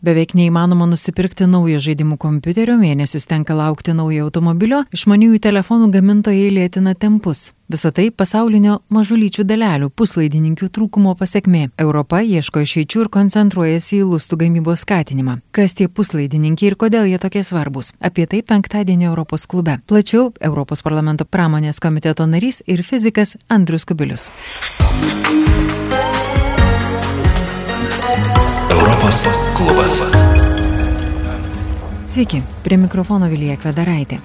Beveik neįmanoma nusipirkti naujo žaidimų kompiuterio, mėnesius tenka laukti naujo automobilio, išmaniųjų telefonų gamintojai lėtina tempus. Visą tai pasaulinio mažulyčių dalelių puslaidininkių trūkumo pasiekmė. Europa ieško išeičių ir koncentruojasi į lustų gamybos skatinimą. Kas tie puslaidininkiai ir kodėl jie tokie svarbus? Apie tai penktadienį Europos klube. Plačiau Europos parlamento pramonės komiteto narys ir fizikas Andrius Kubilius. Europos klubas. Sveiki, prie mikrofono Vilija Kvedaraitė.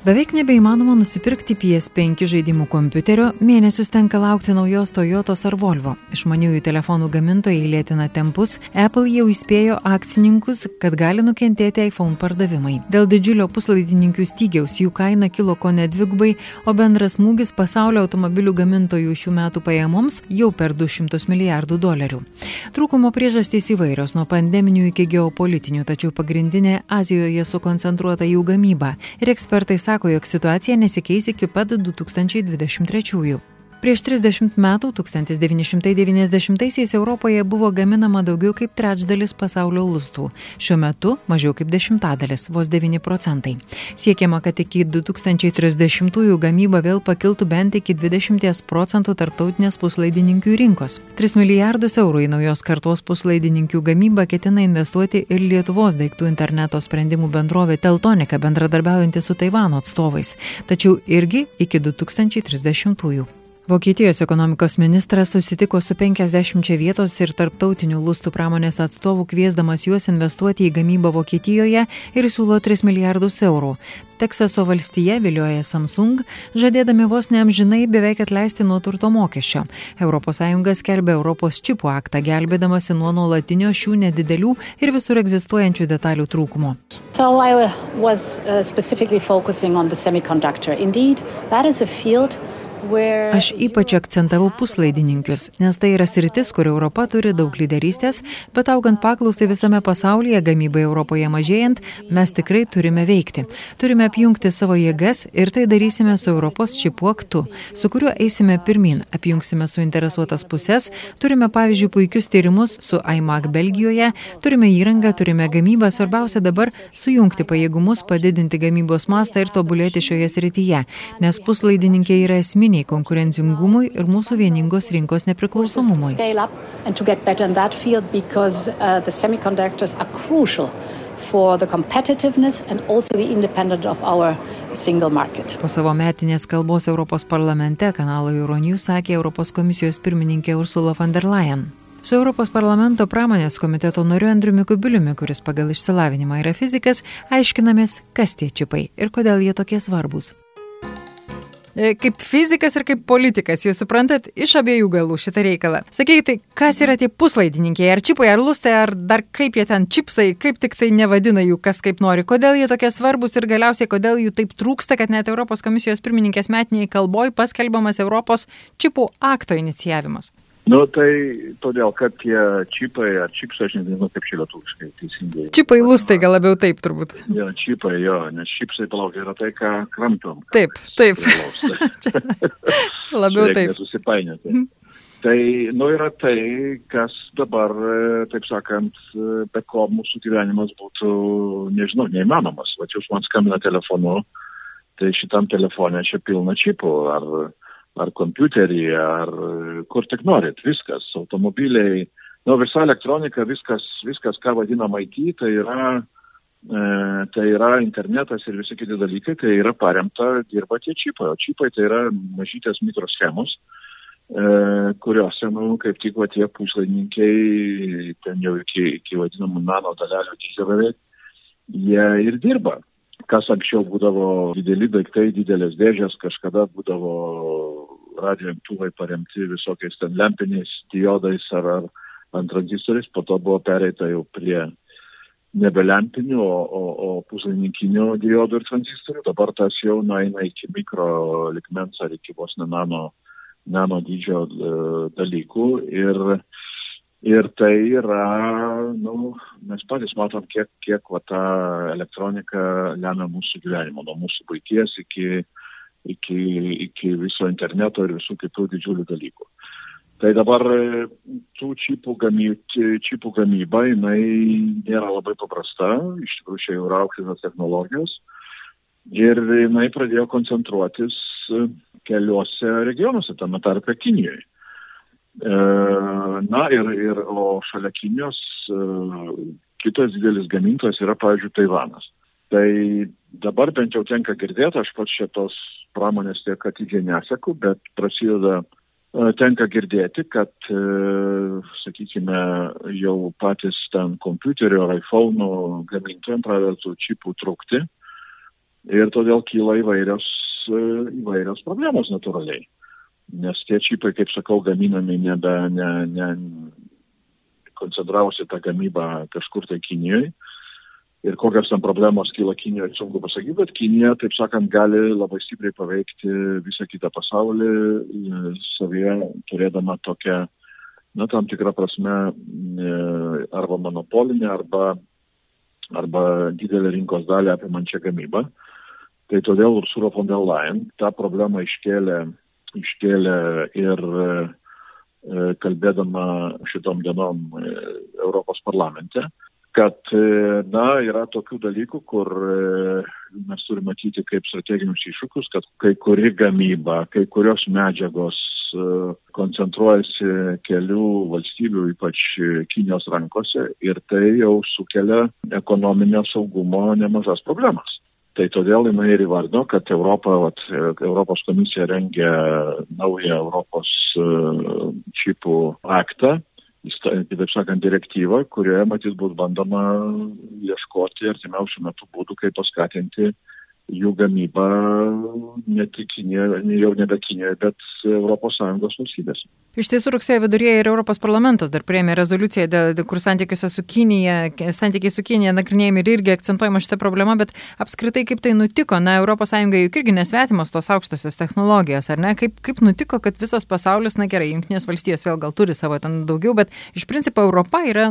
Beveik nebeįmanoma nusipirkti PS5 žaidimų kompiuterio, mėnesius tenka laukti naujos Toyotos ar Volvo. Išmaniųjų telefonų gamintojai lėtina tempus, Apple jau įspėjo akcininkus, kad gali nukentėti iPhone pardavimai. Dėl didžiulio puslaidininkių stygiaus jų kaina kilo ko ne dvigubai, o bendras smūgis pasaulio automobilių gamintojų šių metų pajamoms jau per 200 milijardų dolerių. Trūkumo priežastys įvairios nuo pandeminių iki geopolitinių, tačiau pagrindinė Azijoje sukoncentruota jų gamyba. Ir ekspertai sako, sako, jog situacija nesikeis iki pat 2023. Prieš 30 metų, 1990-aisiais Europoje buvo gaminama daugiau kaip trečdalis pasaulio lustų. Šiuo metu mažiau kaip dešimtadalis, vos 9 procentai. Siekiama, kad iki 2030-ųjų gamyba vėl pakiltų bent iki 20 procentų tarptautinės puslaidininkių rinkos. 3 milijardus eurų į naujos kartos puslaidininkių gamybą ketina investuoti ir Lietuvos daiktų interneto sprendimų bendrovė Teltonika bendradarbiaujanti su Taivano atstovais. Tačiau irgi iki 2030-ųjų. Vokietijos ekonomikos ministras susitiko su 50 vietos ir tarptautinių lustų pramonės atstovų kviesdamas juos investuoti į gamybą Vokietijoje ir siūlo 3 milijardus eurų. Teksaso valstija vilioja Samsung, žadėdami vos neamžinai beveik atleisti nuo turto mokesčio. ES skelbia Europos čipų aktą, gelbėdamasi nuo nuolatinio šių nedidelių ir visur egzistuojančių detalių trūkumo. So I was uh, specifically focusing on the semiconductor. Indeed, that is a field Aš ypač akcentavau puslaidininkius, nes tai yra sritis, kur Europa turi daug lyderystės, bet augant paklausai visame pasaulyje, gamybai Europoje mažėjant, mes tikrai turime veikti. Turime apjungti savo jėgas ir tai darysime su Europos čipų aktu, su kuriuo eisime pirmin, apjungsime suinteresuotas pusės, turime pavyzdžiui puikius tyrimus su IMAG Belgijoje, turime įrangą, turime gamybą, svarbiausia dabar sujungti pajėgumus, padidinti gamybos mastą ir tobulėti šioje srityje, nes puslaidininkiai yra esminiai esminiai konkurencingumui ir mūsų vieningos rinkos nepriklausomumui. for the competitiveness and also the independence of our single market. Po savo metinės kalbos Europos parlamente kanalo Euronews sakė Europos komisijos pirmininkė Ursula von der Leyen. Su Europos parlamento pramonės komiteto nariu Andriumi Kubiliumi, kuris pagal išsilavinimą yra fizikas, aiškinamės, kas tie čipai ir kodėl jie tokie svarbus. E, kaip fizikas ir kaip politikas, jūs suprantat iš abiejų galų šitą reikalą. Sakykite, tai kas yra tie puslaidininkiai, ar čipai, ar lustai, ar dar kaip jie ten čipsai, kaip tik tai nevadina jų kas kaip nori, kodėl jie tokie svarbus ir galiausiai kodėl jų taip trūksta, kad net Europos komisijos pirmininkės metiniai kalboj paskelbiamas Europos čipų akto inicijavimas. Nu, tai todėl, kad tie čipai ar čipsai, aš nežinau, kaip čia lietuviškai teisingai. Čipai lustai gal labiau taip turbūt. Jo, čipai, jo, nes čipsai, palauk, yra tai, ką kramtom. Taip, taip. labiau taip. Susipainioti. Mm. Tai, nu, yra tai, kas dabar, taip sakant, be ko mūsų gyvenimas būtų, nežinau, neįmanomas. Va, jūs man skambina telefonu, tai šitam telefone čia pilna čipų. Ar ar kompiuterį, ar kur tik norit, viskas, automobiliai, nu, visa elektronika, viskas, viskas ką vadinama IT, tai yra, e, tai yra internetas ir visi kiti dalykai, tai yra paremta, dirba tie čipai, o čipai tai yra mažytės mikroschemos, e, kuriuose, nu, kaip tik va tie puslaininkiai, ten jau iki, iki vadinamų nano dalelių dydžio beveik, jie ir dirba kas anksčiau būdavo dideli daiktai, didelės dėžės, kažkada būdavo radio imtuvai paremti visokiais ten lempiniais diodais ar, ar ant tranzistoriais, po to buvo pereita jau prie nebe lempinių, o, o, o puslaidinkinių diodų ir tranzistorių. Dabar tas jau nueina iki mikro likmens ar iki vos ne nano, nano dydžio e, dalykų. Ir, ir tai yra, nu, mes patys matom, kiek, kiek va, ta elektronika lemia mūsų gyvenimo, nuo mūsų būties iki, iki, iki viso interneto ir visų kitų didžiulių dalykų. Tai dabar e, tų čipų, gamy, čipų gamyba, jinai nėra labai paprasta, iš tikrųjų čia jau yra aukštinas technologijos. Ir jinai pradėjo koncentruotis e, keliuose regionuose, tame tarpe Kinijoje. Na ir, ir o šalia Kinijos kitas didelis gamintojas yra, pavyzdžiui, Taivanas. Tai dabar bent jau tenka girdėti, aš pats šitos pramonės tiek atidžiai neseku, bet prasideda, e, tenka girdėti, kad, e, sakykime, jau patys ten kompiuterio ar iPhone gamintojai pradeda tų čipų trukti ir todėl kyla įvairios, e, įvairios problemos natūraliai. Nes tie čipai, kaip sakau, gaminami nebe, ne, ne, koncentravosi tą gamybą kažkur tai Kinijoje ir kokios ten problemos kyla Kinijoje, sunku pasakyti, bet Kinija, taip sakant, gali labai stipriai paveikti visą kitą pasaulį, e, savyje turėdama tokią, na, tam tikrą prasme, e, arba monopolinę, arba, arba didelę rinkos dalį apimančią gamybą. Tai todėl Ursula von der Leyen tą problemą iškėlė, iškėlė ir e, kalbėdama šitom dienom Europos parlamente kad, e, na, yra tokių dalykų, kur e, mes turime matyti kaip strateginius iššūkius, kad kai kuri gamyba, kai kurios medžiagos e, koncentruojasi kelių valstybių, ypač Kinijos rankose ir tai jau sukelia ekonominio saugumo nemažas problemas. Tai todėl jinai ir įvardo, kad Europa, vat, Europos komisija rengia naują Europos čipų aktą, kitaip sakant, direktyvą, kurioje matyt bus bandoma ieškoti artimiausių metų būdų, kaip paskatinti jų gamybą ne tik Kinijoje, jau nebe Kinijoje, bet ES valstybės. Iš tiesų, rugsėjo viduryje ir Europos parlamentas dar prieėmė rezoliuciją, kur santykiuose su Kinija, santykiai su Kinija nagrinėjami ir irgi akcentuojama šitą problemą, bet apskritai kaip tai nutiko, na, ES juk irgi nesvetimos tos aukštosios technologijos, ar ne? Kaip, kaip nutiko, kad visas pasaulis, na gerai, Junktinės valstijos vėl gal turi savo ten daugiau, bet iš principo Europa yra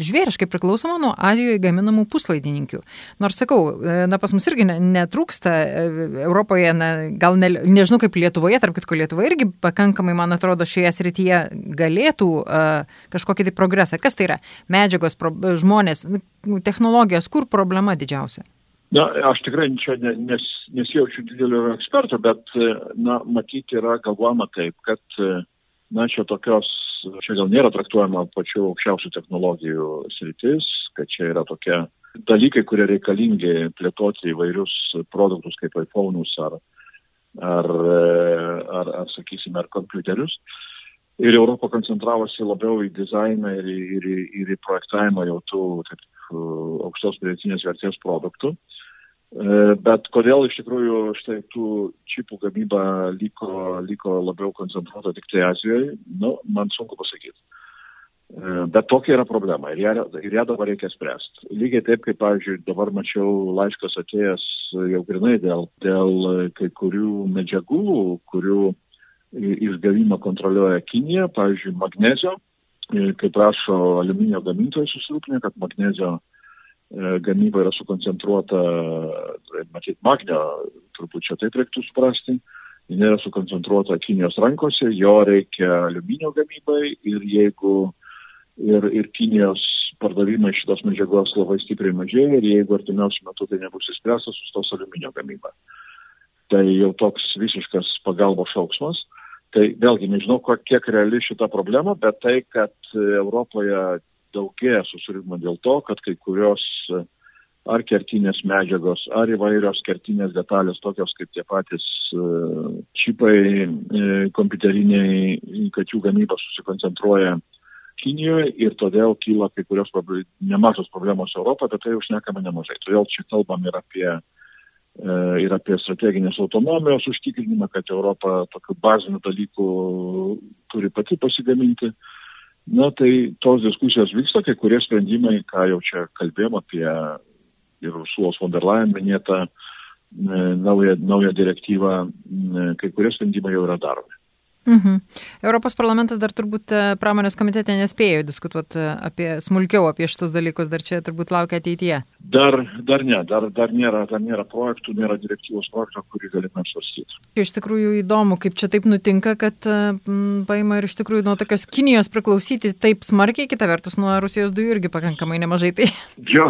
žvėriškai priklausoma nuo Azijoje gaminamų puslaidininkių. Nors sakau, e, na pas mus irgi netrūksta e, Europoje, na, gal ne, nežinau kaip Lietuvoje, tarp kitko Lietuva irgi pakankamai, man atrodo, šioje srityje galėtų uh, kažkokį tai progresą. Kas tai yra? Medžiagos, pro, žmonės, technologijos, kur problema didžiausia? Na, aš tikrai čia nes, nesijaučiu didelio eksperto, bet, na, matyti yra galvojama taip, kad, na, čia tokios čia gal nėra traktuojama pačių aukščiausių technologijų sritis, kad čia yra tokie dalykai, kurie reikalingi plėtoti įvairius produktus kaip iPhone'us ar, ar, ar, ar, sakysime, ar kompiuterius. Ir Europa koncentravosi labiau į dizainą ir, ir, ir į projektavimą jau tų taip, aukštos pridėtinės vertės produktų. E, bet kodėl iš tikrųjų štai tų čipų gamyba liko, liko labiau koncentruota tik tai Azijoje, nu, man sunku pasakyti. E, bet tokia yra problema ir ją, ir ją dabar reikia spręsti. Lygiai taip, kaip, pavyzdžiui, dabar mačiau laiškas atėjęs jau grinai dėl, dėl kai kurių medžiagų, kurių išgavimą kontroliuoja Kinija, pavyzdžiui, magnezio. Kaip prašo aliuminio gamintojai susirūpinę, kad magnezio E, gamyba yra sukoncentruota, e, matyt, magnio, turbūt čia taip reiktų suprasti, ji yra sukoncentruota Kinijos rankose, jo reikia aliuminio gamybai ir jeigu ir, ir Kinijos pardavimai šitos medžiagos labai stipriai mažėja ir jeigu artimiausiu metu tai nebus įspręstas, sustos aliuminio gamyba. Tai jau toks visiškas pagalbos šauksmas. Tai vėlgi nežinau, kiek reali šita problema, bet tai, kad Europoje daugėja susirūpinimo dėl to, kad kai kurios ar kertinės medžiagos, ar įvairios kertinės detalės, tokios kaip tie patys e, čipai e, kompiuteriniai, kad jų gamyba susikoncentruoja Kinijoje ir todėl kyla kai kurios nemažos problemos Europoje, apie tai užnekame nemažai. Todėl čia kalbam ir apie, e, ir apie strateginės autonomijos užtikrinimą, kad Europa tokių bazinių dalykų turi pati pasigaminti. Na, tai tos diskusijos vyksta, kai kurie sprendimai, ką jau čia kalbėjom apie ir Ursulos von der Leyen minėtą e, naują, naują direktyvą, e, kai kurie sprendimai jau yra daromi. Mhm. Europos parlamentas dar turbūt e, pramonės komitete nespėjo diskutuoti e, apie smulkiau apie šitus dalykus, dar čia turbūt laukia ateityje. Dar, dar ne, dar, dar, nėra, dar nėra projektų, nėra direktyvos projekto, kurį galime svarstyti. Iš tikrųjų įdomu, kaip čia taip nutinka, kad m, paima ir iš tikrųjų nuo tokios Kinijos priklausyti taip smarkiai, kita vertus nuo Rusijos dujų irgi pakankamai nemažai. Tai... Jo,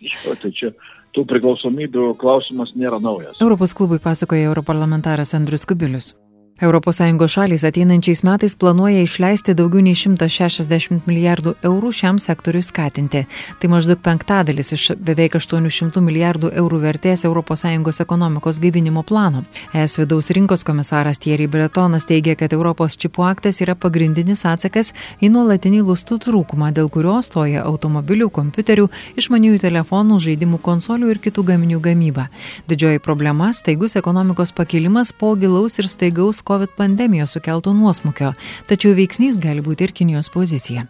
jo, tai čia tų priklausomybių klausimas nėra naujas. Europos klubui pasakoja europarlamentaras Andrius Kubilius. ES šalys ateinančiais metais planuoja išleisti daugiau nei 160 milijardų eurų šiam sektoriui skatinti. Tai maždaug penktadalis iš beveik 800 milijardų eurų vertės ES ekonomikos gaivinimo plano. ES vidaus rinkos komisaras Thierry Bretonas teigia, kad Europos čipų aktas yra pagrindinis atsakas į nuolatinį lustų trūkumą, dėl kurio stoja automobilių, kompiuterių, išmaniųjų telefonų, žaidimų konsolių ir kitų gaminių gamyba. Didžioji problema - staigus ekonomikos pakilimas po gilaus ir staigaus COVID pandemijos sukelto nuosmukio, tačiau veiksnys gali būti ir Kinijos pozicija.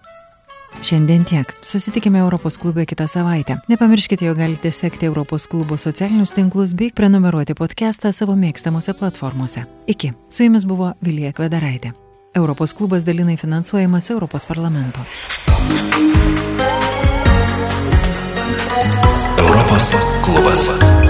Šiandien tiek. Susitikime Europos klube kitą savaitę. Nepamirškite, jo galite sekti Europos klubo socialinius tinklus bei prenumeruoti podcastą savo mėgstamose platformose. Iki. Su jumis buvo Vilija Kvedaraitė. Europos klubas dalinai finansuojamas Europos parlamento. Europos klubas.